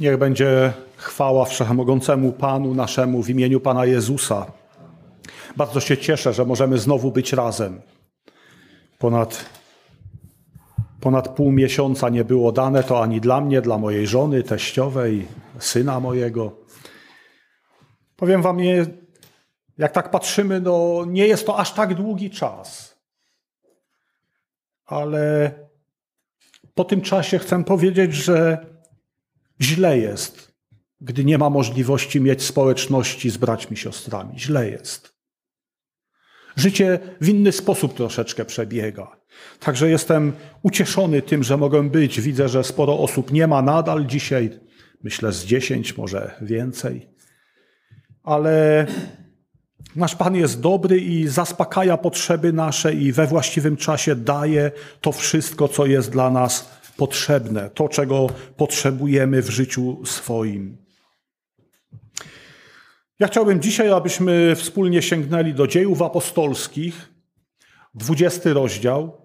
Niech będzie chwała Wszechmogącemu Panu naszemu w imieniu Pana Jezusa. Bardzo się cieszę, że możemy znowu być razem. Ponad, ponad pół miesiąca nie było dane to ani dla mnie, dla mojej żony, teściowej, syna mojego. Powiem Wam, jak tak patrzymy, no, nie jest to aż tak długi czas. Ale po tym czasie chcę powiedzieć, że źle jest, gdy nie ma możliwości mieć społeczności z braćmi, siostrami. Źle jest. Życie w inny sposób troszeczkę przebiega. Także jestem ucieszony tym, że mogę być. Widzę, że sporo osób nie ma nadal dzisiaj. Myślę z dziesięć, może więcej. Ale Nasz Pan jest dobry i zaspokaja potrzeby nasze i we właściwym czasie daje to wszystko, co jest dla nas potrzebne, to, czego potrzebujemy w życiu swoim. Ja chciałbym dzisiaj, abyśmy wspólnie sięgnęli do dziejów apostolskich, 20 rozdział.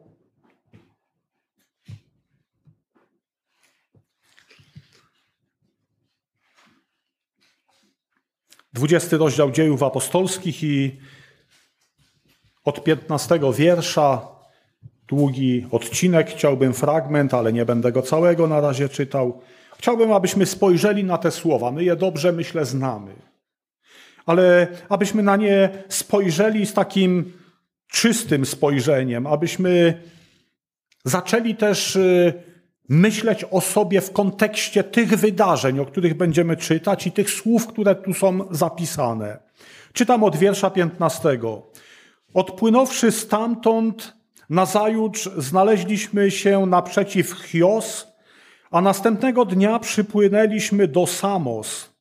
Dwudziesty rozdział dziejów apostolskich i od 15 wiersza długi odcinek, chciałbym fragment, ale nie będę go całego na razie czytał. Chciałbym, abyśmy spojrzeli na te słowa. My je dobrze, myślę, znamy. Ale abyśmy na nie spojrzeli z takim czystym spojrzeniem, abyśmy zaczęli też y, myśleć o sobie w kontekście tych wydarzeń, o których będziemy czytać i tych słów, które tu są zapisane. Czytam od wiersza 15. Odpłynąwszy stamtąd, Nazajutrz znaleźliśmy się naprzeciw Chios, a następnego dnia przypłynęliśmy do Samos.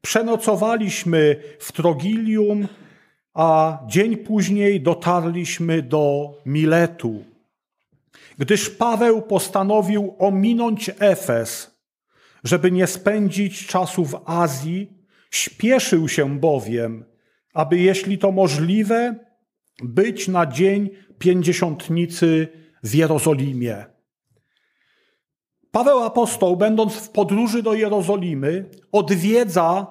Przenocowaliśmy w Trogilium, a dzień później dotarliśmy do Miletu. Gdyż Paweł postanowił ominąć Efes, żeby nie spędzić czasu w Azji, śpieszył się bowiem, aby jeśli to możliwe, być na dzień pięćdziesiątnicy w Jerozolimie. Paweł apostoł, będąc w podróży do Jerozolimy, odwiedza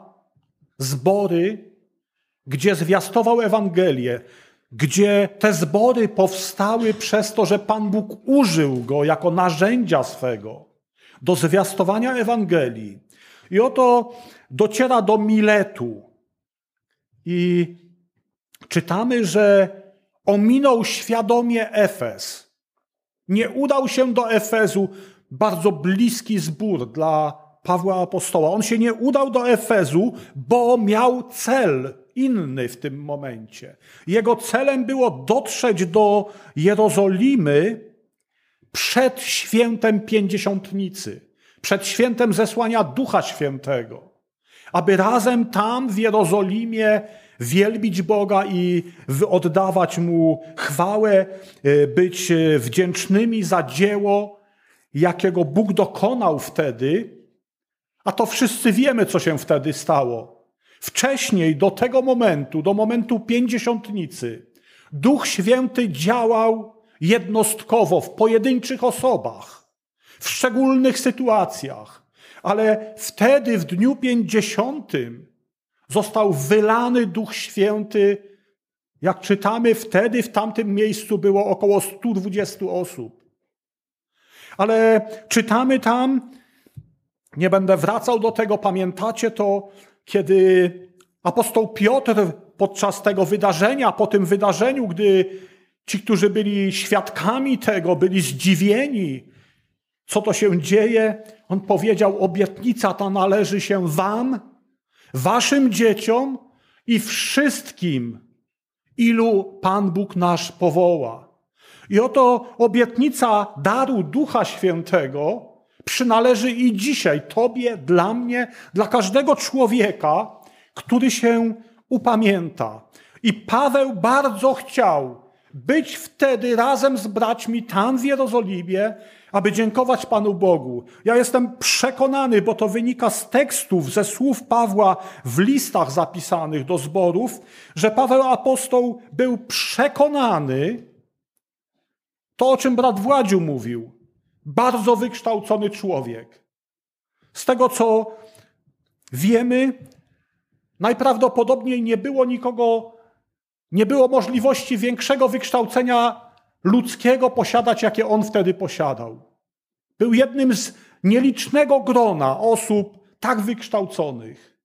zbory, gdzie zwiastował Ewangelię, gdzie te zbory powstały przez to, że Pan Bóg użył go jako narzędzia swego do zwiastowania Ewangelii. I oto dociera do Miletu. I czytamy, że ominął świadomie Efes. Nie udał się do Efezu, bardzo bliski zbór dla Pawła Apostoła. On się nie udał do Efezu, bo miał cel inny w tym momencie. Jego celem było dotrzeć do Jerozolimy przed świętem pięćdziesiątnicy, przed świętem zesłania Ducha Świętego, aby razem tam w Jerozolimie wielbić Boga i oddawać Mu chwałę, e, być e, wdzięcznymi za dzieło, jakiego Bóg dokonał wtedy, a to wszyscy wiemy, co się wtedy stało. Wcześniej, do tego momentu, do momentu pięćdziesiątnicy, Duch Święty działał jednostkowo, w pojedynczych osobach, w szczególnych sytuacjach. Ale wtedy, w dniu pięćdziesiątym, został wylany Duch Święty. Jak czytamy, wtedy w tamtym miejscu było około 120 osób. Ale czytamy tam, nie będę wracał do tego, pamiętacie to, kiedy apostoł Piotr podczas tego wydarzenia, po tym wydarzeniu, gdy ci, którzy byli świadkami tego, byli zdziwieni, co to się dzieje, on powiedział: Obietnica ta należy się Wam waszym dzieciom i wszystkim, ilu Pan Bóg nasz powoła. I oto obietnica daru Ducha Świętego przynależy i dzisiaj Tobie, dla mnie, dla każdego człowieka, który się upamięta. I Paweł bardzo chciał być wtedy razem z braćmi tam w Jerozolimie, aby dziękować Panu Bogu. Ja jestem przekonany, bo to wynika z tekstów, ze słów Pawła w listach zapisanych do zborów, że Paweł apostoł był przekonany, to o czym brat Władziu mówił, bardzo wykształcony człowiek, Z tego co wiemy, najprawdopodobniej nie było nikogo, nie było możliwości większego wykształcenia ludzkiego posiadać, jakie on wtedy posiadał. Był jednym z nielicznego grona osób tak wykształconych.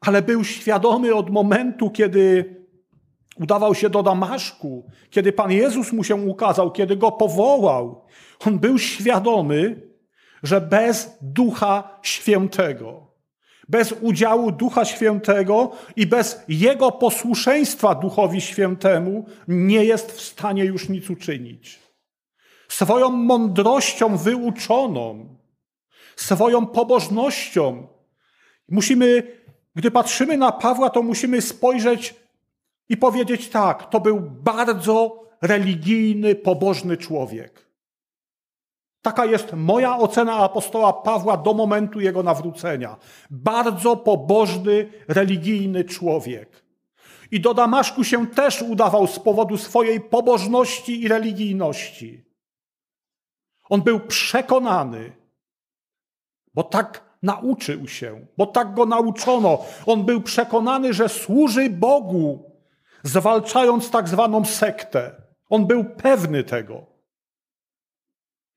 Ale był świadomy od momentu, kiedy udawał się do Damaszku, kiedy Pan Jezus mu się ukazał, kiedy go powołał. On był świadomy, że bez Ducha Świętego, bez udziału Ducha Świętego i bez jego posłuszeństwa Duchowi Świętemu nie jest w stanie już nic uczynić. Swoją mądrością wyuczoną, swoją pobożnością. Musimy, gdy patrzymy na Pawła, to musimy spojrzeć i powiedzieć tak: to był bardzo religijny, pobożny człowiek. Taka jest moja ocena apostoła Pawła do momentu jego nawrócenia. Bardzo pobożny, religijny człowiek. I do Damaszku się też udawał z powodu swojej pobożności i religijności. On był przekonany, bo tak nauczył się, bo tak go nauczono. On był przekonany, że służy Bogu, zwalczając tak zwaną sektę. On był pewny tego.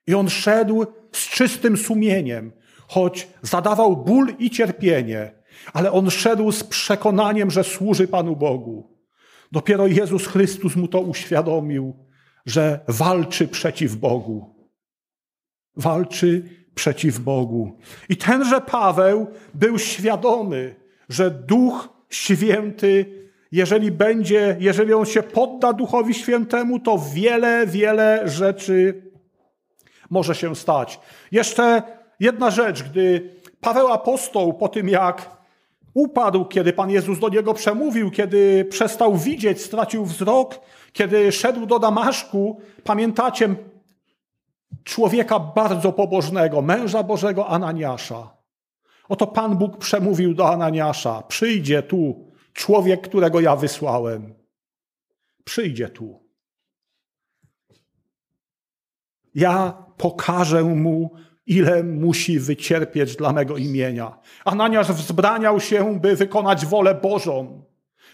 I on szedł z czystym sumieniem, choć zadawał ból i cierpienie, ale on szedł z przekonaniem, że służy Panu Bogu. Dopiero Jezus Chrystus mu to uświadomił, że walczy przeciw Bogu. Walczy przeciw Bogu. I tenże Paweł był świadomy, że Duch Święty, jeżeli będzie, jeżeli on się podda Duchowi Świętemu, to wiele, wiele rzeczy może się stać. Jeszcze jedna rzecz, gdy Paweł apostoł po tym jak upadł, kiedy Pan Jezus do niego przemówił, kiedy przestał widzieć, stracił wzrok, kiedy szedł do Damaszku, pamiętacie człowieka bardzo pobożnego, męża Bożego Ananiasza. Oto Pan Bóg przemówił do Ananiasza: Przyjdzie tu człowiek, którego ja wysłałem. Przyjdzie tu. Ja pokażę mu, ile musi wycierpieć dla mego imienia. Ananiasz wzbraniał się, by wykonać wolę Bożą,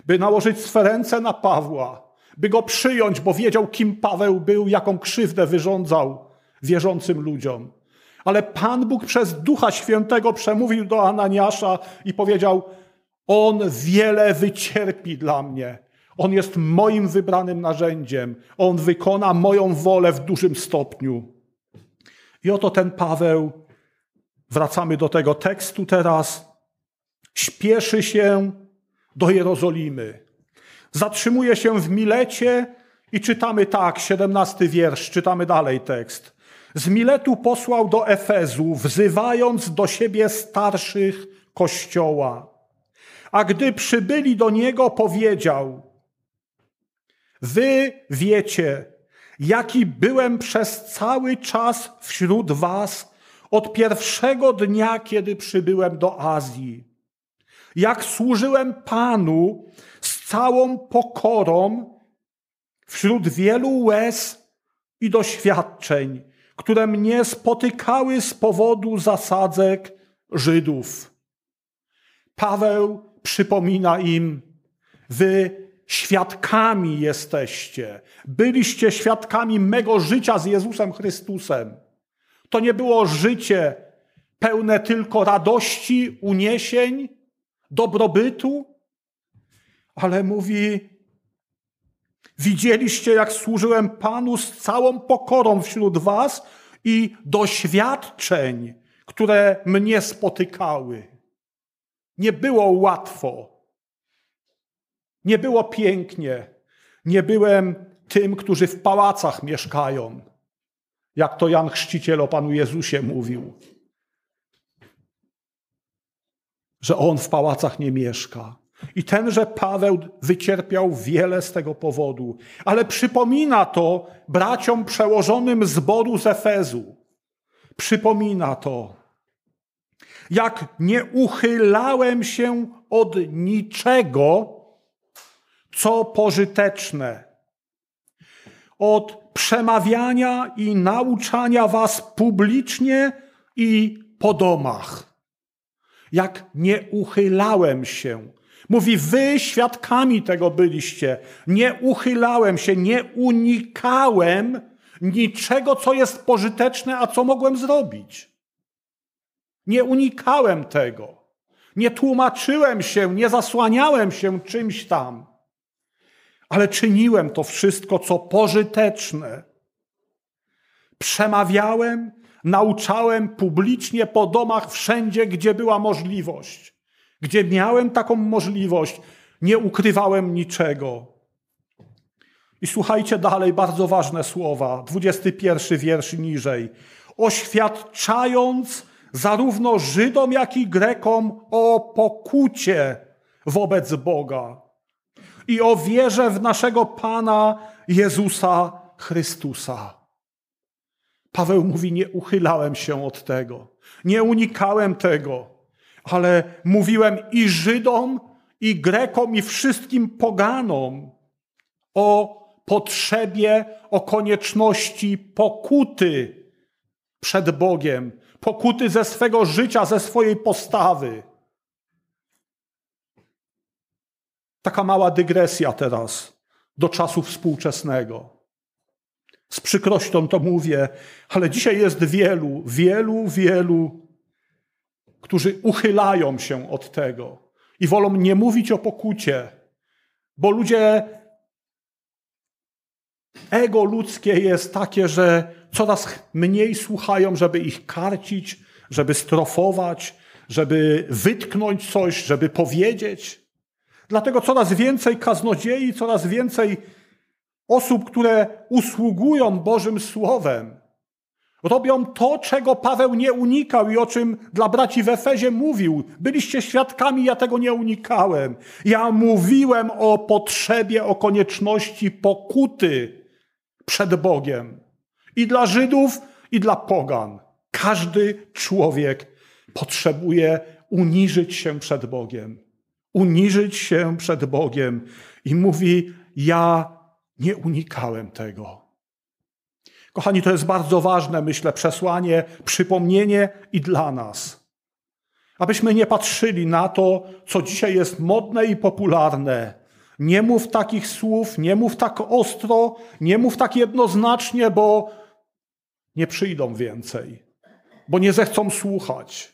by nałożyć swe ręce na Pawła, by go przyjąć, bo wiedział, kim Paweł był, jaką krzywdę wyrządzał wierzącym ludziom. Ale Pan Bóg przez Ducha Świętego przemówił do Ananiasza i powiedział: On wiele wycierpi dla mnie. On jest moim wybranym narzędziem. On wykona moją wolę w dużym stopniu. I oto ten Paweł, wracamy do tego tekstu teraz, śpieszy się do Jerozolimy. Zatrzymuje się w Milecie i czytamy tak, 17 wiersz, czytamy dalej tekst. Z Miletu posłał do Efezu, wzywając do siebie starszych kościoła. A gdy przybyli do niego, powiedział: Wy wiecie, jaki byłem przez cały czas wśród Was od pierwszego dnia, kiedy przybyłem do Azji. Jak służyłem Panu z całą pokorą wśród wielu łez i doświadczeń, które mnie spotykały z powodu zasadzek Żydów. Paweł przypomina im, wy świadkami jesteście. Byliście świadkami mego życia z Jezusem Chrystusem. To nie było życie pełne tylko radości, uniesień, dobrobytu, ale mówi: Widzieliście, jak służyłem Panu z całą pokorą wśród Was i doświadczeń, które mnie spotykały. Nie było łatwo. Nie było pięknie. Nie byłem tym, którzy w pałacach mieszkają, jak to Jan Chrzciciel o Panu Jezusie mówił. Że on w pałacach nie mieszka. I tenże Paweł wycierpiał wiele z tego powodu, ale przypomina to braciom przełożonym zboru z Efezu. Przypomina to, jak nie uchylałem się od niczego, co pożyteczne, od przemawiania i nauczania was publicznie i po domach. Jak nie uchylałem się. Mówi, wy świadkami tego byliście. Nie uchylałem się, nie unikałem niczego, co jest pożyteczne, a co mogłem zrobić. Nie unikałem tego. Nie tłumaczyłem się, nie zasłaniałem się czymś tam, ale czyniłem to wszystko, co pożyteczne. Przemawiałem, nauczałem publicznie po domach wszędzie, gdzie była możliwość. Gdzie miałem taką możliwość, nie ukrywałem niczego. I słuchajcie dalej, bardzo ważne słowa, 21 wiersz niżej. Oświadczając zarówno Żydom, jak i Grekom o pokucie wobec Boga i o wierze w naszego Pana Jezusa Chrystusa. Paweł mówi: Nie uchylałem się od tego, nie unikałem tego, ale mówiłem i Żydom, i Grekom, i wszystkim poganom o potrzebie, o konieczności pokuty przed Bogiem, pokuty ze swego życia, ze swojej postawy. Taka mała dygresja teraz do czasu współczesnego. Z przykrością to mówię, ale dzisiaj jest wielu, wielu, wielu, którzy uchylają się od tego i wolą nie mówić o pokucie, bo ludzie, ego ludzkie jest takie, że coraz mniej słuchają, żeby ich karcić, żeby strofować, żeby wytknąć coś, żeby powiedzieć. Dlatego coraz więcej kaznodziei, coraz więcej osób, które usługują Bożym Słowem, robią to, czego Paweł nie unikał i o czym dla braci w Efezie mówił. Byliście świadkami, ja tego nie unikałem. Ja mówiłem o potrzebie, o konieczności pokuty przed Bogiem. I dla Żydów, i dla Pogan. Każdy człowiek potrzebuje uniżyć się przed Bogiem. Uniżyć się przed Bogiem. I mówi: Ja nie unikałem tego. Kochani, to jest bardzo ważne, myślę, przesłanie, przypomnienie i dla nas. Abyśmy nie patrzyli na to, co dzisiaj jest modne i popularne, nie mów takich słów, nie mów tak ostro, nie mów tak jednoznacznie, bo nie przyjdą więcej, bo nie zechcą słuchać.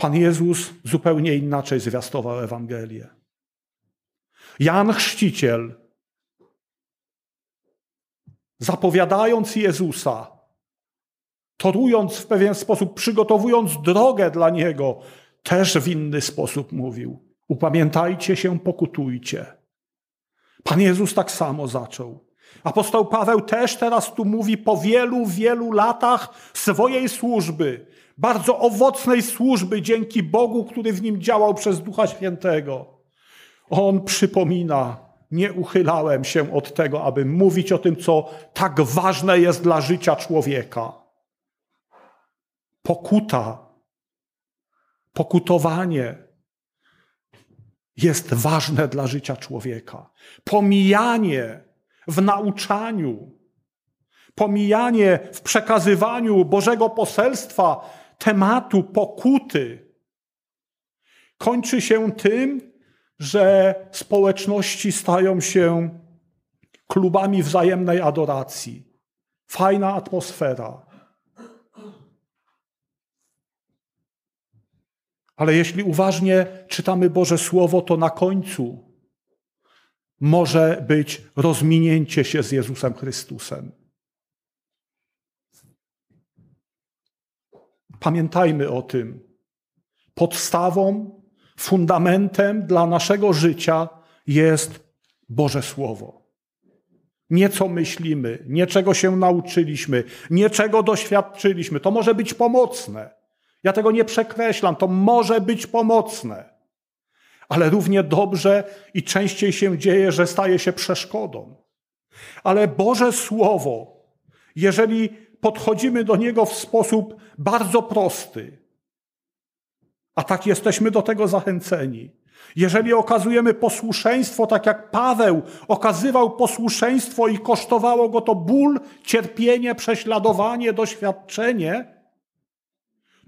Pan Jezus zupełnie inaczej zwiastował Ewangelię. Jan Chrzciciel, zapowiadając Jezusa, torując w pewien sposób, przygotowując drogę dla Niego, też w inny sposób mówił. Upamiętajcie się, pokutujcie. Pan Jezus tak samo zaczął. Apostoł Paweł też teraz tu mówi po wielu, wielu latach swojej służby, bardzo owocnej służby dzięki Bogu, który w nim działał przez Ducha Świętego. On przypomina, nie uchylałem się od tego, aby mówić o tym, co tak ważne jest dla życia człowieka. Pokuta, pokutowanie, jest ważne dla życia człowieka. Pomijanie w nauczaniu, pomijanie w przekazywaniu Bożego poselstwa tematu pokuty kończy się tym, że społeczności stają się klubami wzajemnej adoracji. Fajna atmosfera. Ale jeśli uważnie czytamy Boże Słowo, to na końcu może być rozminięcie się z Jezusem Chrystusem. Pamiętajmy o tym. Podstawą, fundamentem dla naszego życia jest Boże Słowo. Nie co myślimy, nie czego się nauczyliśmy, nie czego doświadczyliśmy. To może być pomocne. Ja tego nie przekreślam, to może być pomocne, ale równie dobrze i częściej się dzieje, że staje się przeszkodą. Ale Boże Słowo, jeżeli podchodzimy do niego w sposób bardzo prosty, a tak jesteśmy do tego zachęceni, Jeżeli okazujemy posłuszeństwo, tak jak Paweł okazywał posłuszeństwo i kosztowało go to ból, cierpienie, prześladowanie, doświadczenie,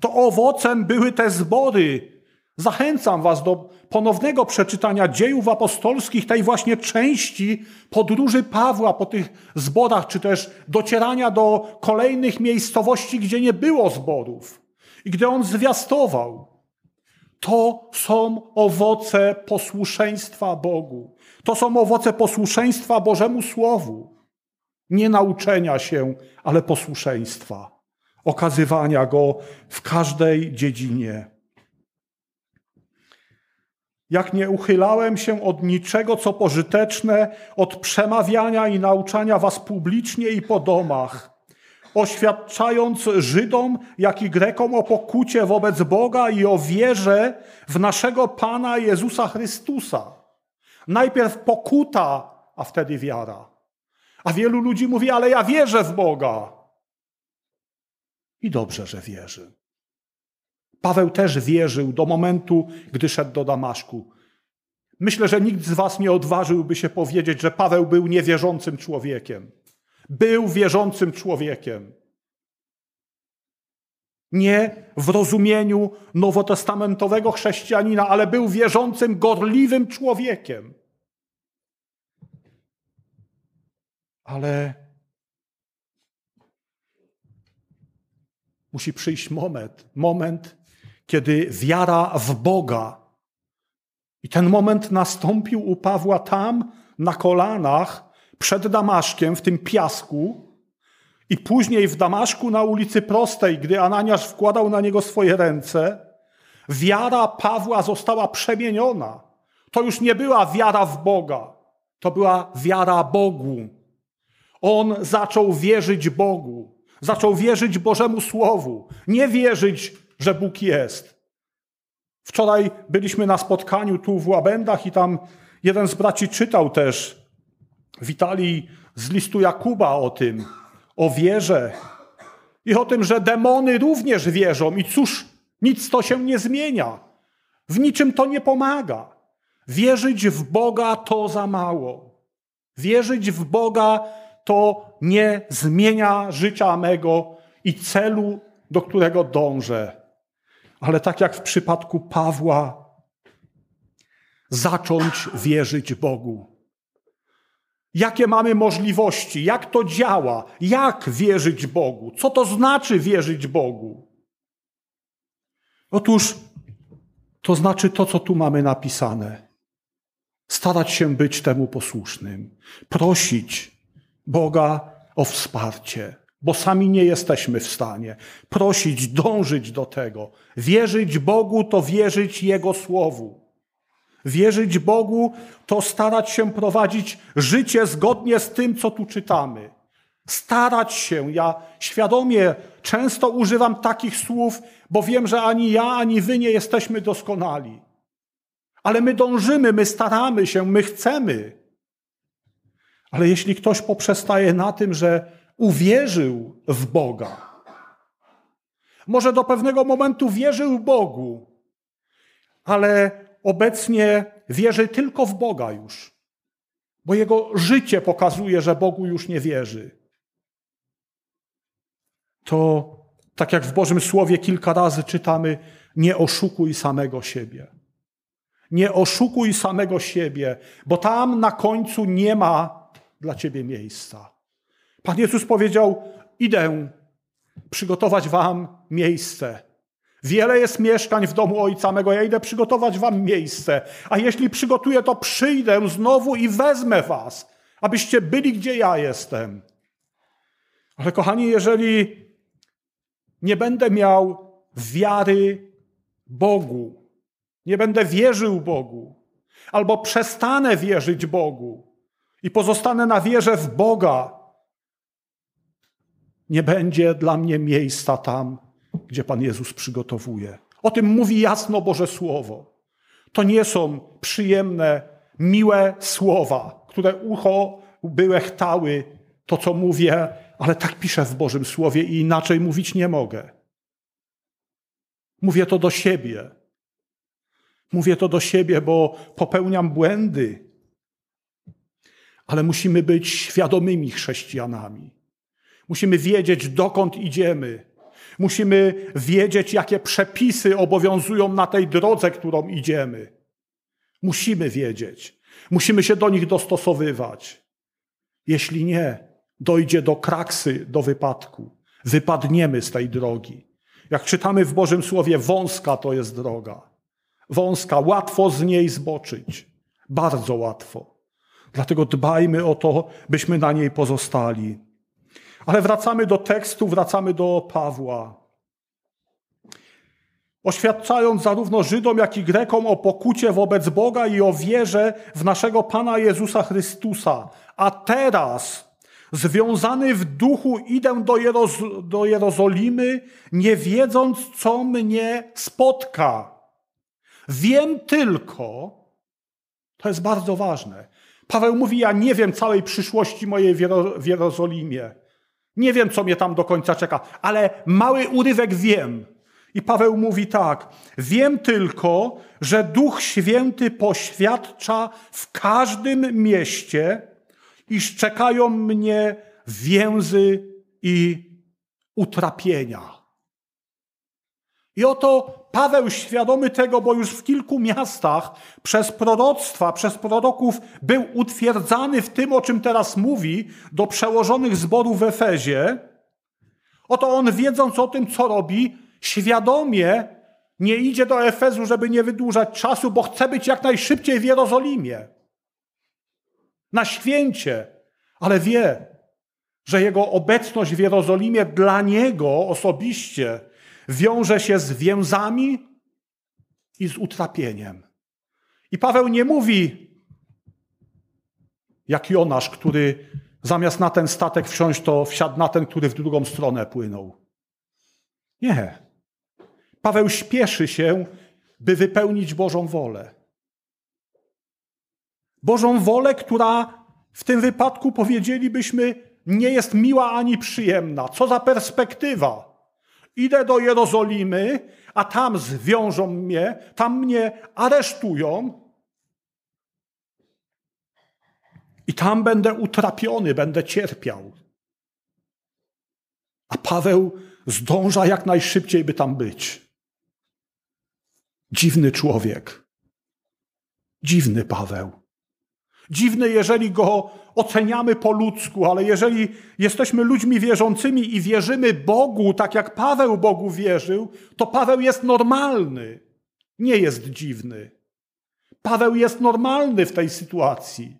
to owocem były te zbory. Zachęcam Was do ponownego przeczytania dziejów apostolskich, tej właśnie części podróży Pawła po tych zborach, czy też docierania do kolejnych miejscowości, gdzie nie było zborów i gdy on zwiastował. To są owoce posłuszeństwa Bogu. To są owoce posłuszeństwa Bożemu Słowu. Nie nauczenia się, ale posłuszeństwa. Okazywania go w każdej dziedzinie. Jak nie uchylałem się od niczego, co pożyteczne, od przemawiania i nauczania was publicznie i po domach, oświadczając Żydom, jak i Grekom o pokucie wobec Boga i o wierze w naszego Pana Jezusa Chrystusa. Najpierw pokuta, a wtedy wiara. A wielu ludzi mówi, ale ja wierzę w Boga. I dobrze, że wierzy. Paweł też wierzył do momentu, gdy szedł do Damaszku. Myślę, że nikt z Was nie odważyłby się powiedzieć, że Paweł był niewierzącym człowiekiem. Był wierzącym człowiekiem. Nie w rozumieniu nowotestamentowego chrześcijanina, ale był wierzącym, gorliwym człowiekiem. Ale musi przyjść moment, moment, kiedy wiara w Boga. I ten moment nastąpił u Pawła tam, na kolanach, przed Damaszkiem, w tym piasku, i później w Damaszku na ulicy Prostej, gdy Ananiasz wkładał na niego swoje ręce, wiara Pawła została przemieniona. To już nie była wiara w Boga, to była wiara Bogu. On zaczął wierzyć Bogu, zaczął wierzyć Bożemu Słowu, nie wierzyć, że Bóg jest. Wczoraj byliśmy na spotkaniu tu w Łabędach i tam jeden z braci czytał też Witalii z listu Jakuba o tym, o wierze i o tym, że demony również wierzą i cóż, nic to się nie zmienia. W niczym to nie pomaga. Wierzyć w Boga to za mało. Wierzyć w Boga to nie zmienia życia mego i celu, do którego dążę. Ale tak jak w przypadku Pawła, zacząć wierzyć Bogu. Jakie mamy możliwości? Jak to działa? Jak wierzyć Bogu? Co to znaczy wierzyć Bogu? Otóż to znaczy to, co tu mamy napisane. Starać się być temu posłusznym, prosić Boga o wsparcie, bo sami nie jesteśmy w stanie. Prosić, dążyć do tego. Wierzyć Bogu to wierzyć Jego Słowu. Wierzyć Bogu to starać się prowadzić życie zgodnie z tym, co tu czytamy. Starać się. Ja świadomie często używam takich słów, bo wiem, że ani ja, ani wy nie jesteśmy doskonali. Ale my dążymy, my staramy się, my chcemy. Ale jeśli ktoś poprzestaje na tym, że uwierzył w Boga, może do pewnego momentu wierzył Bogu, ale obecnie wierzy tylko w Boga już, bo jego życie pokazuje, że Bogu już nie wierzy. To tak jak w Bożym Słowie kilka razy czytamy, nie oszukuj samego siebie. Nie oszukuj samego siebie, bo tam na końcu nie ma dla ciebie miejsca. Pan Jezus powiedział: Idę przygotować wam miejsce. Wiele jest mieszkań w domu Ojca mego, ja idę przygotować wam miejsce. A jeśli przygotuję, to przyjdę znowu i wezmę was, abyście byli, gdzie ja jestem. Ale kochani, jeżeli nie będę miał wiary Bogu, nie będę wierzył Bogu, albo przestanę wierzyć Bogu i pozostanę na wierze w Boga, nie będzie dla mnie miejsca tam, gdzie Pan Jezus przygotowuje. O tym mówi jasno Boże Słowo. To nie są przyjemne, miłe słowa, które ucho by łechtały to, co mówię, ale tak piszę w Bożym Słowie i inaczej mówić nie mogę. Mówię to do siebie. Mówię to do siebie, bo popełniam błędy. Ale musimy być świadomymi chrześcijanami. Musimy wiedzieć, dokąd idziemy. Musimy wiedzieć, jakie przepisy obowiązują na tej drodze, którą idziemy. Musimy wiedzieć. Musimy się do nich dostosowywać. Jeśli nie, dojdzie do kraksy, do wypadku. Wypadniemy z tej drogi. Jak czytamy w Bożym Słowie, wąska to jest droga. Wąska, łatwo z niej zboczyć. Bardzo łatwo. Dlatego dbajmy o to, byśmy na niej pozostali. Ale wracamy do tekstu, wracamy do Pawła. Oświadczając zarówno Żydom, jak i Grekom o pokucie wobec Boga i o wierze w naszego Pana Jezusa Chrystusa. A teraz, związany w duchu, idę do, Jeroz- do Jerozolimy, nie wiedząc, co mnie spotka. Wiem tylko, to jest bardzo ważne. Paweł mówi: Ja nie wiem całej przyszłości mojej w Jerozolimie. Nie wiem, co mnie tam do końca czeka, ale mały urywek wiem. I Paweł mówi tak: Wiem tylko, że Duch Święty poświadcza w każdym mieście, iż czekają mnie więzy i utrapienia. I oto Paweł świadomy tego, bo już w kilku miastach przez proroctwa, przez proroków był utwierdzany w tym, o czym teraz mówi, do przełożonych zborów w Efezie. Oto on, wiedząc o tym, co robi, świadomie nie idzie do Efezu, żeby nie wydłużać czasu, bo chce być jak najszybciej w Jerozolimie. Na święcie, ale wie, że jego obecność w Jerozolimie dla niego osobiście wiąże się z więzami i z utrapieniem. I Paweł nie mówi, jak Jonasz, który zamiast na ten statek wsiąść, to wsiadł na ten, który w drugą stronę płynął. Nie. Paweł śpieszy się, by wypełnić Bożą wolę. Bożą wolę, która w tym wypadku powiedzielibyśmy nie jest miła ani przyjemna. Co za perspektywa. Idę do Jerozolimy, a tam zwiążą mnie, tam mnie aresztują i tam będę utrapiony, będę cierpiał. A Paweł zdąża jak najszybciej, by tam być. Dziwny człowiek. Dziwny Paweł. Dziwny, jeżeli go oceniamy po ludzku, ale jeżeli jesteśmy ludźmi wierzącymi i wierzymy Bogu, tak jak Paweł Bogu wierzył, to Paweł jest normalny, nie jest dziwny. Paweł jest normalny w tej sytuacji.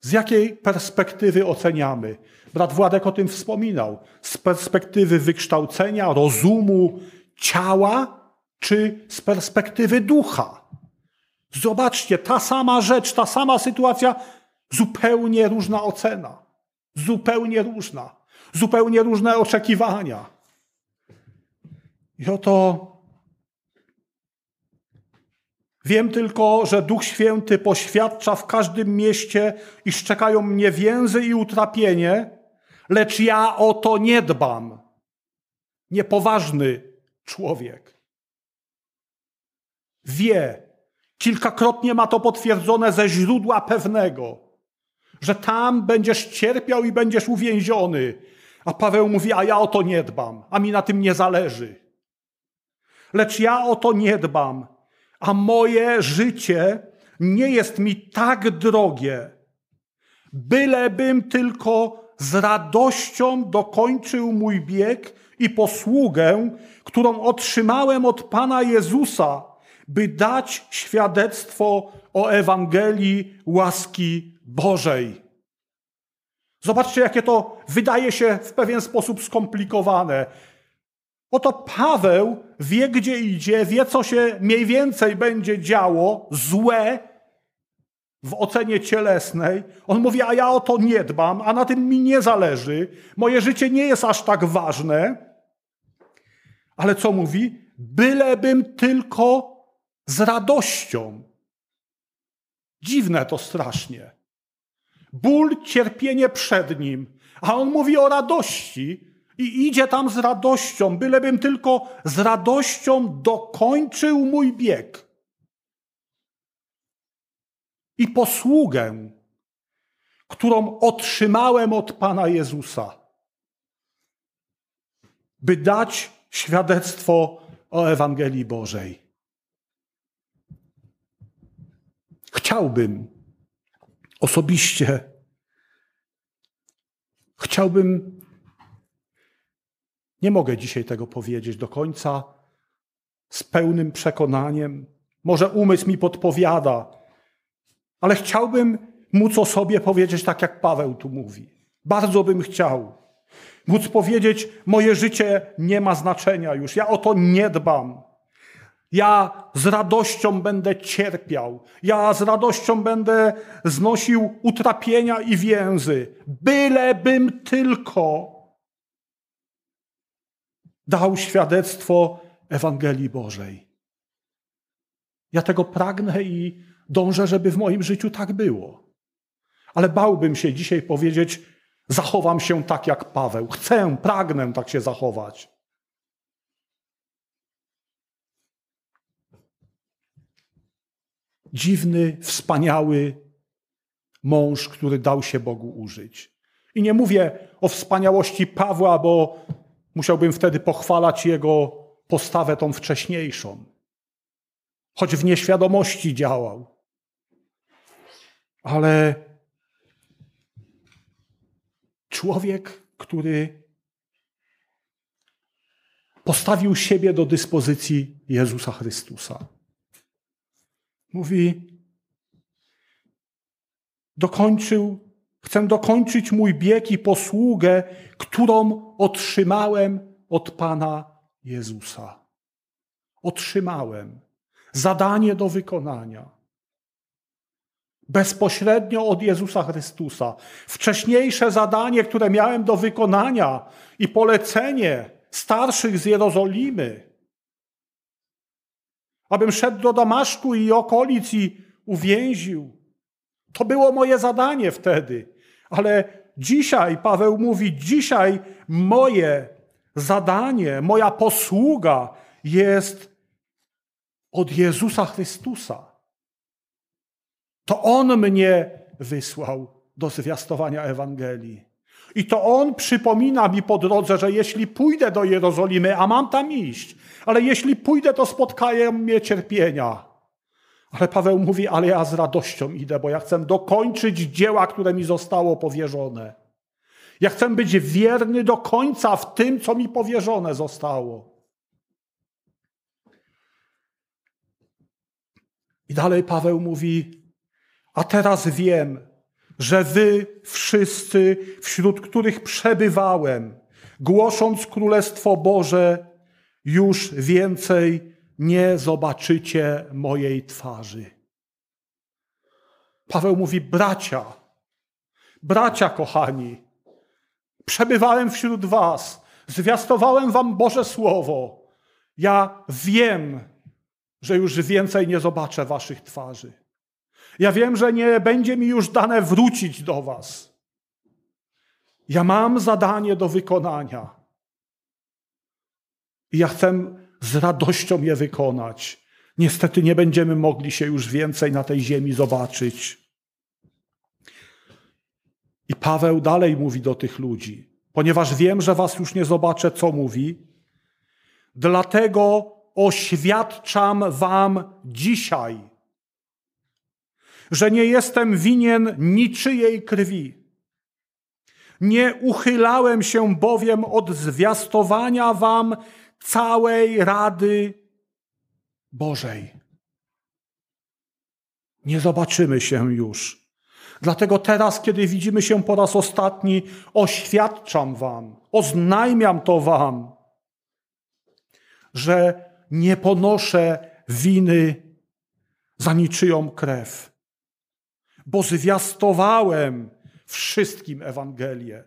Z jakiej perspektywy oceniamy? Brat Władek o tym wspominał. Z perspektywy wykształcenia, rozumu, ciała, czy z perspektywy ducha? Zobaczcie, ta sama rzecz, ta sama sytuacja, zupełnie różna ocena. Zupełnie różna. Zupełnie różne oczekiwania. I oto wiem tylko, że Duch Święty poświadcza w każdym mieście, iż czekają mnie więzy i utrapienie, lecz ja o to nie dbam. Niepoważny człowiek. Wie, Kilkakrotnie ma to potwierdzone ze źródła pewnego, że tam będziesz cierpiał i będziesz uwięziony. A Paweł mówi: A ja o to nie dbam, a mi na tym nie zależy. Lecz ja o to nie dbam, a moje życie nie jest mi tak drogie, bylebym tylko z radością dokończył mój bieg i posługę, którą otrzymałem od Pana Jezusa by dać świadectwo o Ewangelii łaski Bożej. Zobaczcie, jakie to wydaje się w pewien sposób skomplikowane. Oto Paweł wie, gdzie idzie, wie, co się mniej więcej będzie działo, złe w ocenie cielesnej. On mówi, a ja o to nie dbam, a na tym mi nie zależy. Moje życie nie jest aż tak ważne. Ale co mówi? Bylebym tylko z radością. Dziwne to strasznie. Ból, cierpienie przed nim, a on mówi o radości i idzie tam z radością, bylebym tylko z radością dokończył mój bieg. i posługę, którą otrzymałem od Pana Jezusa, by dać świadectwo o Ewangelii Bożej. Chciałbym osobiście, chciałbym, nie mogę dzisiaj tego powiedzieć do końca z pełnym przekonaniem. Może umysł mi podpowiada, ale chciałbym móc o sobie powiedzieć tak, jak Paweł tu mówi. Bardzo bym chciał móc powiedzieć: Moje życie nie ma znaczenia już, ja o to nie dbam. Ja z radością będę cierpiał. Ja z radością będę znosił utrapienia i więzy. Bylebym tylko dał świadectwo Ewangelii Bożej. Ja tego pragnę i dążę, żeby w moim życiu tak było. Ale bałbym się dzisiaj powiedzieć, zachowam się tak jak Paweł. Chcę, pragnę tak się zachować. Dziwny, wspaniały mąż, który dał się Bogu użyć. I nie mówię o wspaniałości Pawła, bo musiałbym wtedy pochwalać jego postawę tą wcześniejszą. Choć w nieświadomości działał. Ale człowiek, który postawił siebie do dyspozycji Jezusa Chrystusa. Mówi, dokończył, chcę dokończyć mój bieg i posługę, którą otrzymałem od Pana Jezusa. Otrzymałem zadanie do wykonania. Bezpośrednio od Jezusa Chrystusa. Wcześniejsze zadanie, które miałem do wykonania i polecenie starszych z Jerozolimy, abym szedł do Damaszku i okolic i uwięził. To było moje zadanie wtedy. Ale dzisiaj, Paweł mówi, dzisiaj moje zadanie, moja posługa jest od Jezusa Chrystusa. To On mnie wysłał do zwiastowania Ewangelii. I to On przypomina mi po drodze, że jeśli pójdę do Jerozolimy, a mam tam iść, ale jeśli pójdę, to spotkają mnie cierpienia. Ale Paweł mówi, ale ja z radością idę, bo ja chcę dokończyć dzieła, które mi zostało powierzone. Ja chcę być wierny do końca w tym, co mi powierzone zostało. I dalej Paweł mówi, a teraz wiem, że wy wszyscy, wśród których przebywałem, głosząc Królestwo Boże, już więcej nie zobaczycie mojej twarzy. Paweł mówi: Bracia, bracia kochani, przebywałem wśród Was, zwiastowałem Wam Boże Słowo. Ja wiem, że już więcej nie zobaczę Waszych twarzy. Ja wiem, że nie będzie mi już dane wrócić do Was. Ja mam zadanie do wykonania. I ja chcę z radością je wykonać. Niestety nie będziemy mogli się już więcej na tej ziemi zobaczyć. I Paweł dalej mówi do tych ludzi, ponieważ wiem, że was już nie zobaczę, co mówi, dlatego oświadczam wam dzisiaj, że nie jestem winien niczyjej krwi. Nie uchylałem się bowiem od zwiastowania wam całej Rady Bożej. Nie zobaczymy się już. Dlatego teraz, kiedy widzimy się po raz ostatni, oświadczam Wam, oznajmiam to Wam, że nie ponoszę winy za niczyją krew, bo zwiastowałem wszystkim Ewangelię.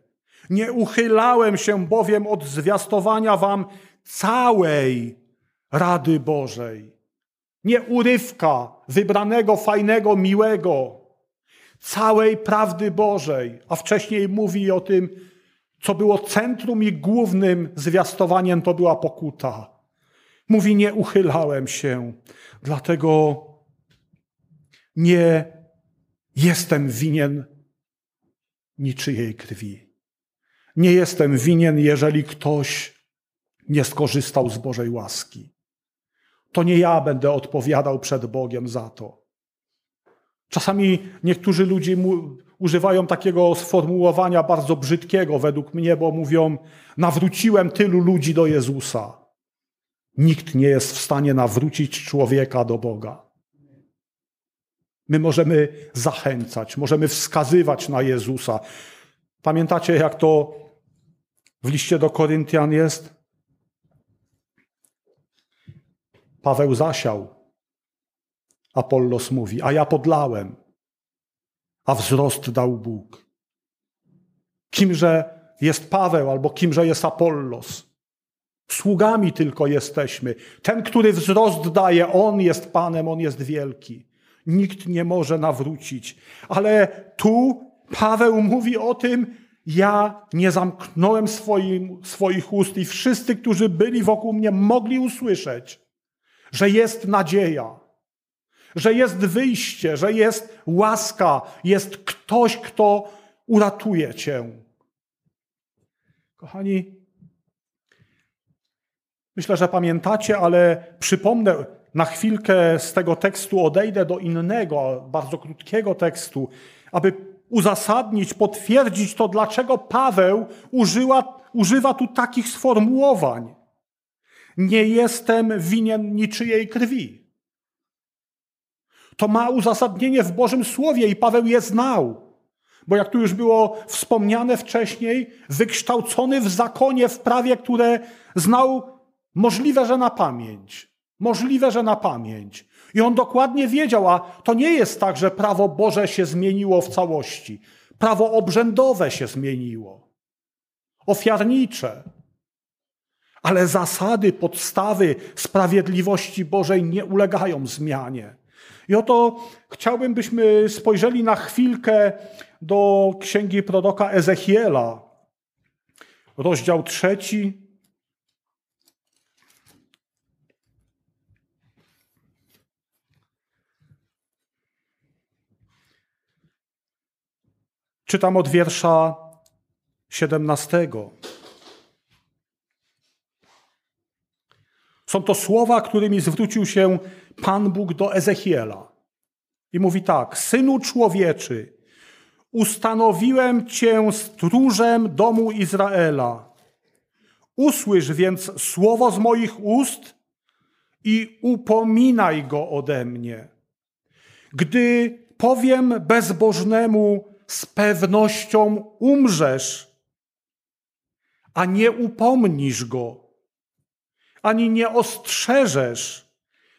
Nie uchylałem się bowiem od zwiastowania Wam całej Rady Bożej. Nie urywka wybranego, fajnego, miłego, całej prawdy Bożej. A wcześniej mówi o tym, co było centrum i głównym zwiastowaniem, to była pokuta. Mówi, nie uchylałem się, dlatego nie jestem winien niczyjej krwi. Nie jestem winien, jeżeli ktoś nie skorzystał z Bożej łaski. To nie ja będę odpowiadał przed Bogiem za to. Czasami niektórzy ludzie używają takiego sformułowania bardzo brzydkiego według mnie, bo mówią: Nawróciłem tylu ludzi do Jezusa. Nikt nie jest w stanie nawrócić człowieka do Boga. My możemy zachęcać, możemy wskazywać na Jezusa. Pamiętacie, jak to w liście do Koryntian jest? Paweł zasiał, Apollos mówi, a ja podlałem, a wzrost dał Bóg. Kimże jest Paweł albo kimże jest Apollos? Sługami tylko jesteśmy. Ten, który wzrost daje, on jest Panem, on jest wielki. Nikt nie może nawrócić. Ale tu Paweł mówi o tym, ja nie zamknąłem swoim, swoich ust i wszyscy, którzy byli wokół mnie, mogli usłyszeć, że jest nadzieja, że jest wyjście, że jest łaska, jest ktoś, kto uratuje cię. Kochani, myślę, że pamiętacie, ale przypomnę na chwilkę z tego tekstu, odejdę do innego, bardzo krótkiego tekstu, aby uzasadnić, potwierdzić to, dlaczego Paweł używa tu takich sformułowań. Nie jestem winien niczyjej krwi. To ma uzasadnienie w Bożym Słowie i Paweł je znał. Bo jak tu już było wspomniane wcześniej, wykształcony w zakonie, w prawie, które znał możliwe, że na pamięć. Możliwe, że na pamięć. I on dokładnie wiedział, a to nie jest tak, że prawo Boże się zmieniło w całości. Prawo obrzędowe się zmieniło. Ofiarnicze. Ale zasady, podstawy sprawiedliwości Bożej nie ulegają zmianie. I oto chciałbym, byśmy spojrzeli na chwilkę do księgi proroka Ezechiela, rozdział trzeci. Czytam od wiersza 17. Są to słowa, którymi zwrócił się Pan Bóg do Ezechiela. I mówi tak: Synu człowieczy, ustanowiłem cię stróżem domu Izraela. Usłysz więc słowo z moich ust i upominaj go ode mnie. Gdy powiem bezbożnemu, z pewnością umrzesz, a nie upomnisz go, ani nie ostrzeżesz,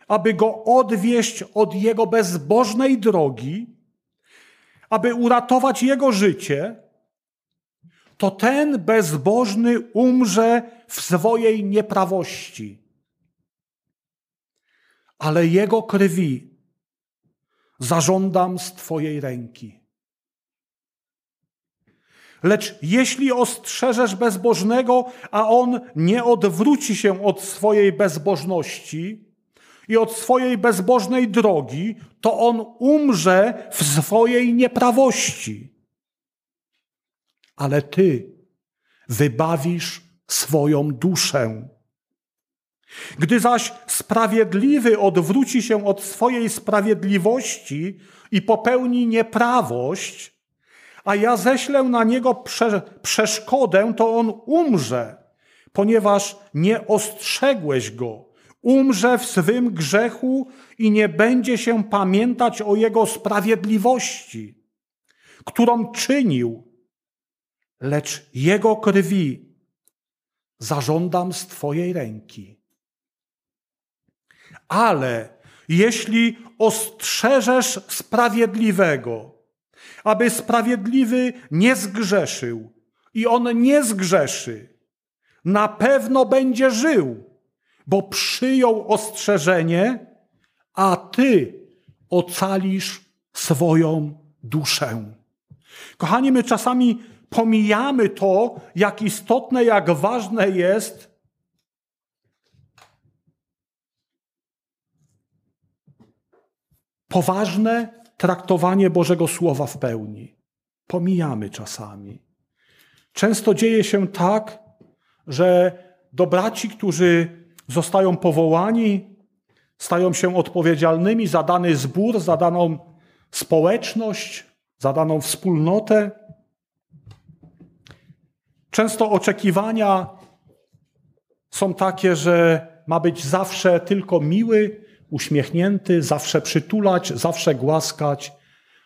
aby go odwieść od jego bezbożnej drogi, aby uratować jego życie, to ten bezbożny umrze w swojej nieprawości. Ale jego krwi zażądam z Twojej ręki. Lecz jeśli ostrzeżesz bezbożnego, a on nie odwróci się od swojej bezbożności i od swojej bezbożnej drogi, to on umrze w swojej nieprawości. Ale ty wybawisz swoją duszę. Gdy zaś sprawiedliwy odwróci się od swojej sprawiedliwości i popełni nieprawość, a ja ześlę na niego prze przeszkodę, to on umrze, ponieważ nie ostrzegłeś go. Umrze w swym grzechu i nie będzie się pamiętać o jego sprawiedliwości, którą czynił, lecz jego krwi zażądam z Twojej ręki. Ale jeśli ostrzeżesz sprawiedliwego, aby sprawiedliwy nie zgrzeszył i on nie zgrzeszy. Na pewno będzie żył, bo przyjął ostrzeżenie, a ty ocalisz swoją duszę. Kochani, my czasami pomijamy to, jak istotne, jak ważne jest poważne traktowanie Bożego Słowa w pełni. Pomijamy czasami. Często dzieje się tak, że do braci, którzy zostają powołani, stają się odpowiedzialnymi za dany zbór, za daną społeczność, za daną wspólnotę. Często oczekiwania są takie, że ma być zawsze tylko miły, uśmiechnięty, zawsze przytulać, zawsze głaskać,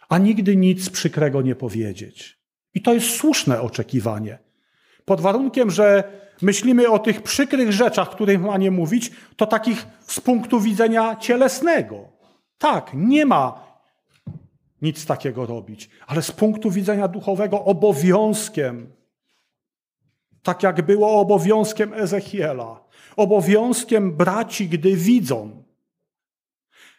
a nigdy nic przykrego nie powiedzieć. I to jest słuszne oczekiwanie. Pod warunkiem, że myślimy o tych przykrych rzeczach, których ma nie mówić, to takich z punktu widzenia cielesnego. Tak, nie ma nic takiego robić, ale z punktu widzenia duchowego obowiązkiem, tak jak było obowiązkiem Ezechiela, obowiązkiem braci, gdy widzą.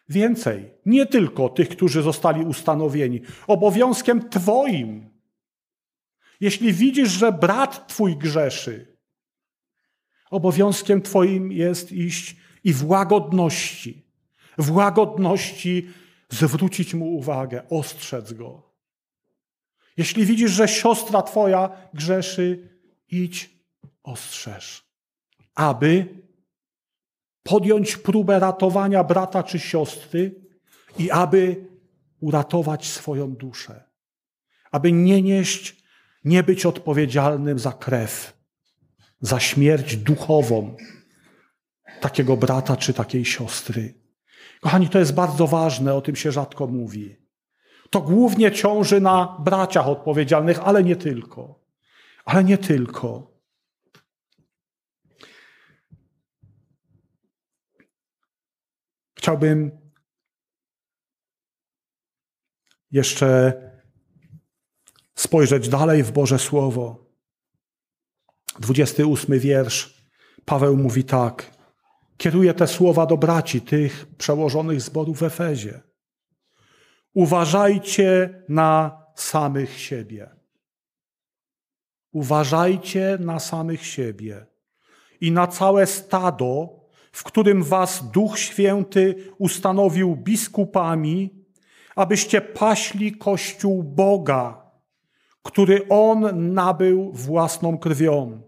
Więcej, nie tylko tych, którzy zostali ustanowieni, obowiązkiem Twoim. Jeśli widzisz, że brat Twój grzeszy, obowiązkiem Twoim jest iść i w łagodności, w łagodności zwrócić mu uwagę, ostrzec go. Jeśli widzisz, że siostra Twoja grzeszy, idź, ostrzeż aby podjąć próbę ratowania brata czy siostry i aby uratować swoją duszę. Aby nie nieść, nie być odpowiedzialnym za krew, za śmierć duchową takiego brata czy takiej siostry. Kochani, to jest bardzo ważne, o tym się rzadko mówi. To głównie ciąży na braciach odpowiedzialnych, ale nie tylko. Ale nie tylko. Chciałbym jeszcze spojrzeć dalej w Boże Słowo. 28 wiersz. Paweł mówi tak. Kieruję te słowa do braci, tych przełożonych zborów w Efezie. Uważajcie na samych siebie. Uważajcie na samych siebie i na całe stado, w którym was Duch Święty ustanowił biskupami, abyście paśli Kościół Boga, który On nabył własną krwią.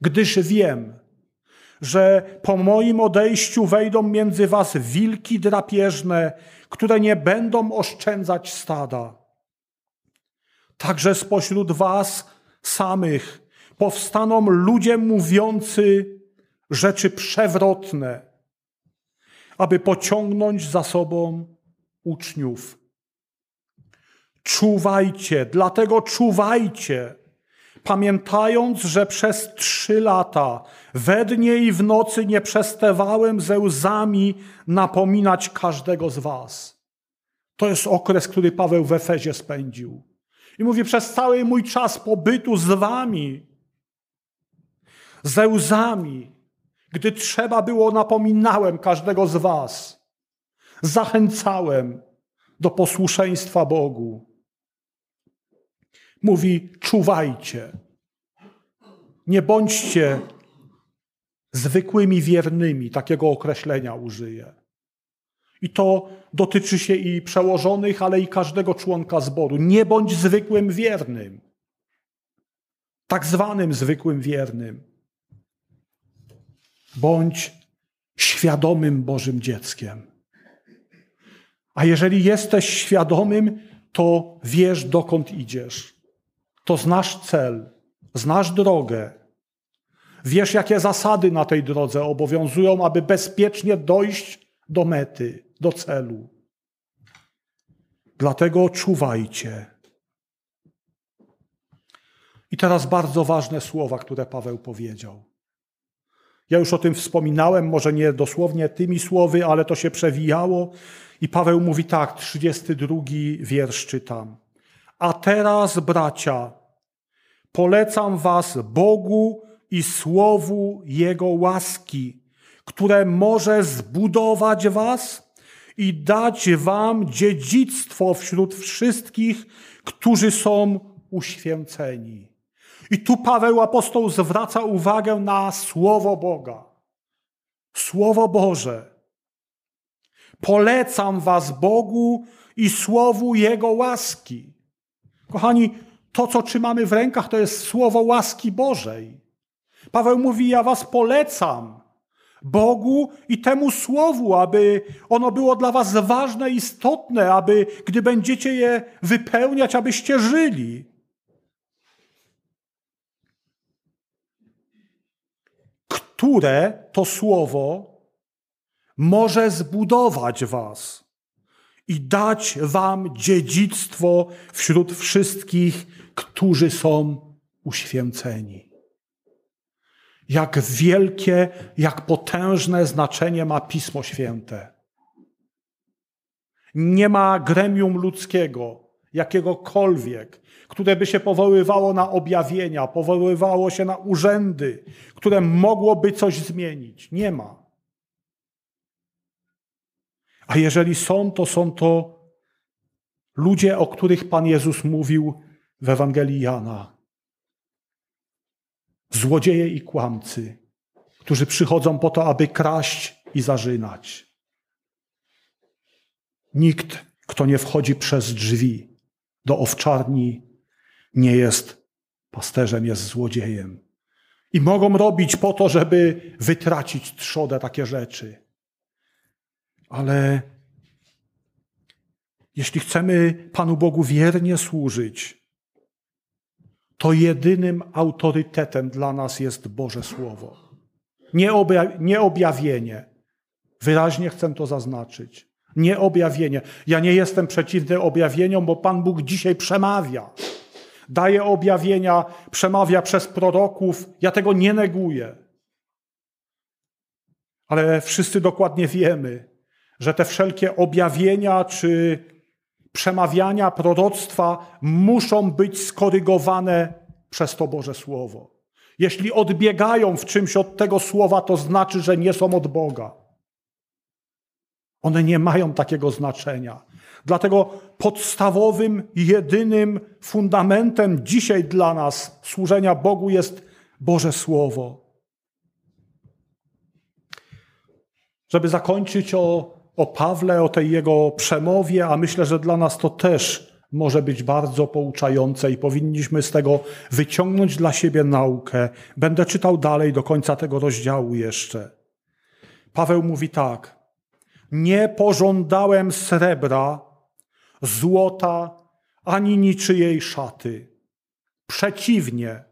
Gdyż wiem, że po moim odejściu wejdą między was wilki drapieżne, które nie będą oszczędzać stada. Także spośród was samych powstaną ludzie mówiący rzeczy przewrotne, aby pociągnąć za sobą uczniów. Czuwajcie, dlatego czuwajcie, pamiętając, że przez trzy lata we dnie i w nocy nie przestawałem ze łzami napominać każdego z was. To jest okres, który Paweł w Efezie spędził. I mówi, przez cały mój czas pobytu z wami, ze łzami, gdy trzeba było, napominałem każdego z Was. Zachęcałem do posłuszeństwa Bogu. Mówi: czuwajcie. Nie bądźcie zwykłymi wiernymi, takiego określenia użyję. I to dotyczy się i przełożonych, ale i każdego członka zboru. Nie bądź zwykłym wiernym, tak zwanym zwykłym wiernym. Bądź świadomym Bożym dzieckiem. A jeżeli jesteś świadomym, to wiesz, dokąd idziesz. To znasz cel, znasz drogę. Wiesz, jakie zasady na tej drodze obowiązują, aby bezpiecznie dojść do mety, do celu. Dlatego czuwajcie. I teraz bardzo ważne słowa, które Paweł powiedział. Ja już o tym wspominałem, może nie dosłownie tymi słowy, ale to się przewijało. I Paweł mówi tak, 32 wiersz czytam. A teraz, bracia, polecam was Bogu i słowu Jego łaski, które może zbudować was i dać wam dziedzictwo wśród wszystkich, którzy są uświęceni. I tu Paweł apostoł zwraca uwagę na Słowo Boga. Słowo Boże. Polecam Was Bogu i słowu Jego łaski. Kochani, to, co trzymamy w rękach, to jest słowo łaski Bożej. Paweł mówi: Ja was polecam Bogu i temu słowu, aby ono było dla was ważne, istotne, aby gdy będziecie je wypełniać, abyście żyli. Które to słowo może zbudować was i dać wam dziedzictwo wśród wszystkich, którzy są uświęceni. Jak wielkie, jak potężne znaczenie ma Pismo Święte. Nie ma gremium ludzkiego, jakiegokolwiek, które by się powoływało na objawienia, powoływało się na urzędy, które mogłoby coś zmienić. Nie ma. A jeżeli są, to są to ludzie, o których Pan Jezus mówił w Ewangelii Jana. Złodzieje i kłamcy, którzy przychodzą po to, aby kraść i zarzynać. Nikt, kto nie wchodzi przez drzwi do owczarni, nie jest pasterzem, jest złodziejem. I mogą robić po to, żeby wytracić trzodę takie rzeczy. Ale jeśli chcemy Panu Bogu wiernie służyć, to jedynym autorytetem dla nas jest Boże Słowo. Nie, obja- nie objawienie. Wyraźnie chcę to zaznaczyć. Nie objawienie. Ja nie jestem przeciwny objawieniom, bo Pan Bóg dzisiaj przemawia. Daje objawienia, przemawia przez proroków. Ja tego nie neguję. Ale wszyscy dokładnie wiemy, że te wszelkie objawienia czy przemawiania, proroctwa muszą być skorygowane przez to Boże Słowo. Jeśli odbiegają w czymś od tego słowa, to znaczy, że nie są od Boga. One nie mają takiego znaczenia. Dlatego podstawowym, jedynym fundamentem dzisiaj dla nas służenia Bogu jest Boże Słowo. Żeby zakończyć o o Pawle, o tej jego przemowie, a myślę, że dla nas to też może być bardzo pouczające i powinniśmy z tego wyciągnąć dla siebie naukę. Będę czytał dalej do końca tego rozdziału jeszcze. Paweł mówi tak: Nie pożądałem srebra, złota, ani niczyjej szaty. Przeciwnie,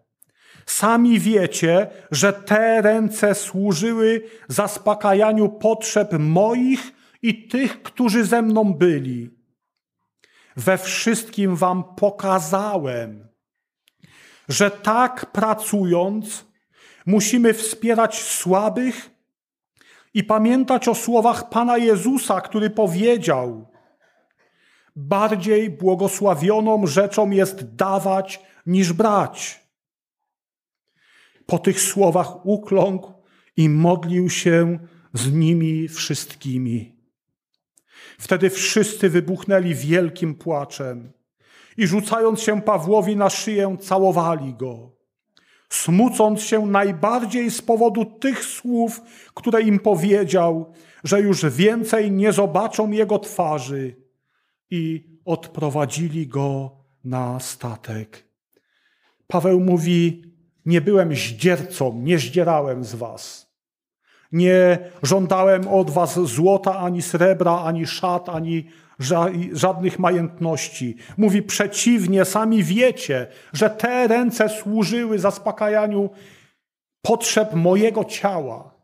Sami wiecie, że te ręce służyły zaspokajaniu potrzeb moich i tych, którzy ze mną byli. We wszystkim wam pokazałem, że tak pracując musimy wspierać słabych i pamiętać o słowach Pana Jezusa, który powiedział: Bardziej błogosławioną rzeczą jest dawać niż brać. Po tych słowach ukląkł i modlił się z nimi wszystkimi. Wtedy wszyscy wybuchnęli wielkim płaczem i rzucając się Pawłowi na szyję, całowali go, smucąc się najbardziej z powodu tych słów, które im powiedział, że już więcej nie zobaczą jego twarzy i odprowadzili go na statek. Paweł mówi: Nie byłem zdziercą, nie zdzierałem z was. Nie żądałem od was złota, ani srebra, ani szat, ani żadnych majętności. Mówi przeciwnie, sami wiecie, że te ręce służyły zaspokajaniu potrzeb mojego ciała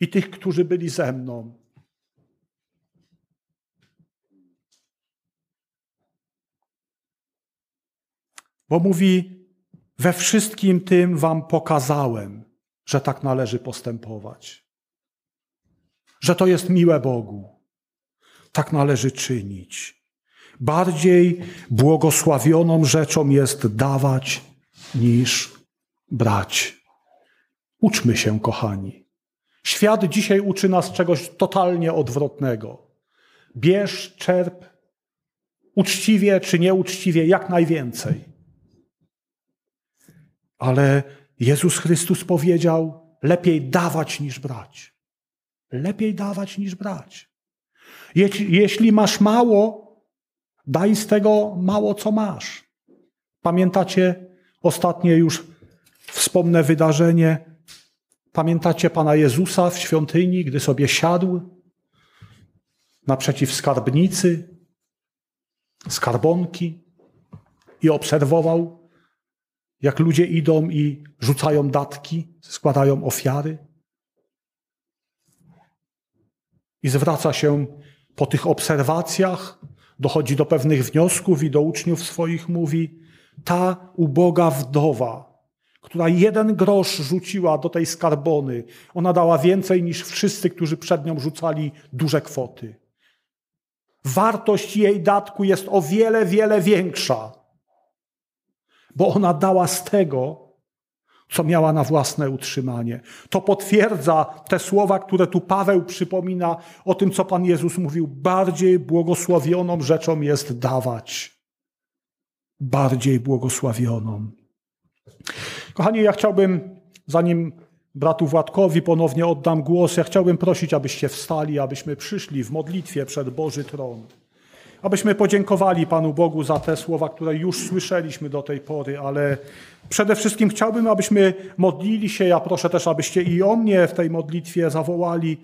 i tych, którzy byli ze mną. Bo mówi, we wszystkim tym wam pokazałem, że tak należy postępować. Że to jest miłe Bogu. Tak należy czynić. Bardziej błogosławioną rzeczą jest dawać niż brać. Uczmy się, kochani. Świat dzisiaj uczy nas czegoś totalnie odwrotnego. Bierz, czerp, uczciwie czy nieuczciwie, jak najwięcej. Ale Jezus Chrystus powiedział: lepiej dawać niż brać. Lepiej dawać niż brać. Jeśli masz mało, Daj z tego mało, co masz. Pamiętacie ostatnie już wspomnę wydarzenie. Pamiętacie Pana Jezusa w świątyni, gdy sobie siadł naprzeciw skarbnicy, skarbonki i obserwował, jak ludzie idą i rzucają datki, składają ofiary. I zwraca się po tych obserwacjach, dochodzi do pewnych wniosków i do uczniów swoich mówi: Ta uboga wdowa, która jeden grosz rzuciła do tej skarbony, ona dała więcej niż wszyscy, którzy przed nią rzucali duże kwoty. Wartość jej datku jest o wiele, wiele większa, bo ona dała z tego, co miała na własne utrzymanie. To potwierdza te słowa, które tu Paweł przypomina o tym, co Pan Jezus mówił. Bardziej błogosławioną rzeczą jest dawać. Bardziej błogosławioną. Kochani, ja chciałbym, zanim bratu Władkowi ponownie oddam głos, ja chciałbym prosić, abyście wstali, abyśmy przyszli w modlitwie przed Boży Tron. Abyśmy podziękowali Panu Bogu za te słowa, które już słyszeliśmy do tej pory, ale przede wszystkim chciałbym, abyśmy modlili się. Ja proszę też, abyście i o mnie w tej modlitwie zawołali,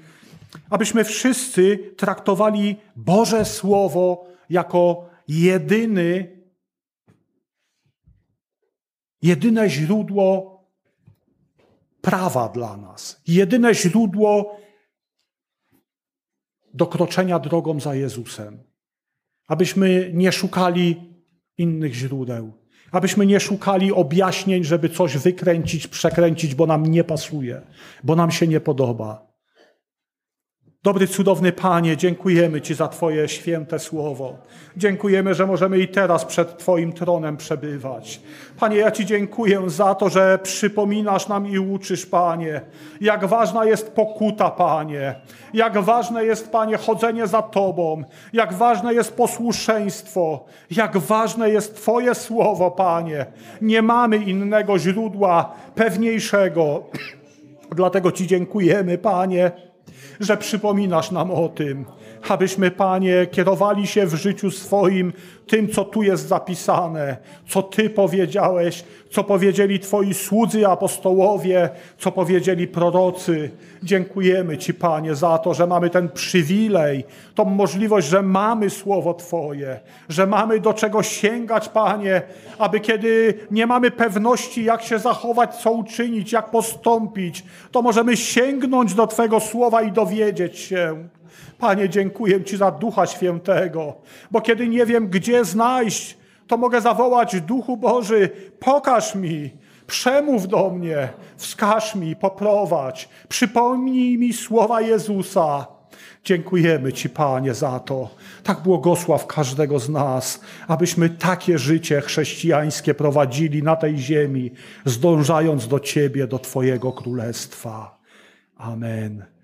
abyśmy wszyscy traktowali Boże Słowo jako jedyny, jedyne źródło prawa dla nas, jedyne źródło dokroczenia drogą za Jezusem abyśmy nie szukali innych źródeł, abyśmy nie szukali objaśnień, żeby coś wykręcić, przekręcić, bo nam nie pasuje, bo nam się nie podoba. Dobry, cudowny Panie, dziękujemy Ci za Twoje święte słowo. Dziękujemy, że możemy i teraz przed Twoim tronem przebywać. Panie, ja Ci dziękuję za to, że przypominasz nam i uczysz, Panie, jak ważna jest pokuta, Panie, jak ważne jest, Panie, chodzenie za Tobą, jak ważne jest posłuszeństwo, jak ważne jest Twoje słowo, Panie. Nie mamy innego źródła pewniejszego. Dlatego Ci dziękujemy, Panie że przypominasz nam o tym, abyśmy, Panie, kierowali się w życiu swoim tym, co tu jest zapisane, co Ty powiedziałeś, co powiedzieli Twoi słudzy apostołowie, co powiedzieli prorocy. Dziękujemy Ci, Panie, za to, że mamy ten przywilej, tą możliwość, że mamy Słowo Twoje, że mamy do czego sięgać, Panie, aby kiedy nie mamy pewności, jak się zachować, co uczynić, jak postąpić, to możemy sięgnąć do Twojego Słowa i dowiedzieć się. Panie, dziękuję Ci za Ducha Świętego, bo kiedy nie wiem, gdzie znaleźć, to mogę zawołać Duchu Boży, pokaż mi, przemów do mnie, wskaż mi, poprowadź, przypomnij mi słowa Jezusa. Dziękujemy Ci, Panie, za to. Tak błogosław każdego z nas, abyśmy takie życie chrześcijańskie prowadzili na tej ziemi, zdążając do Ciebie, do Twojego królestwa. Amen.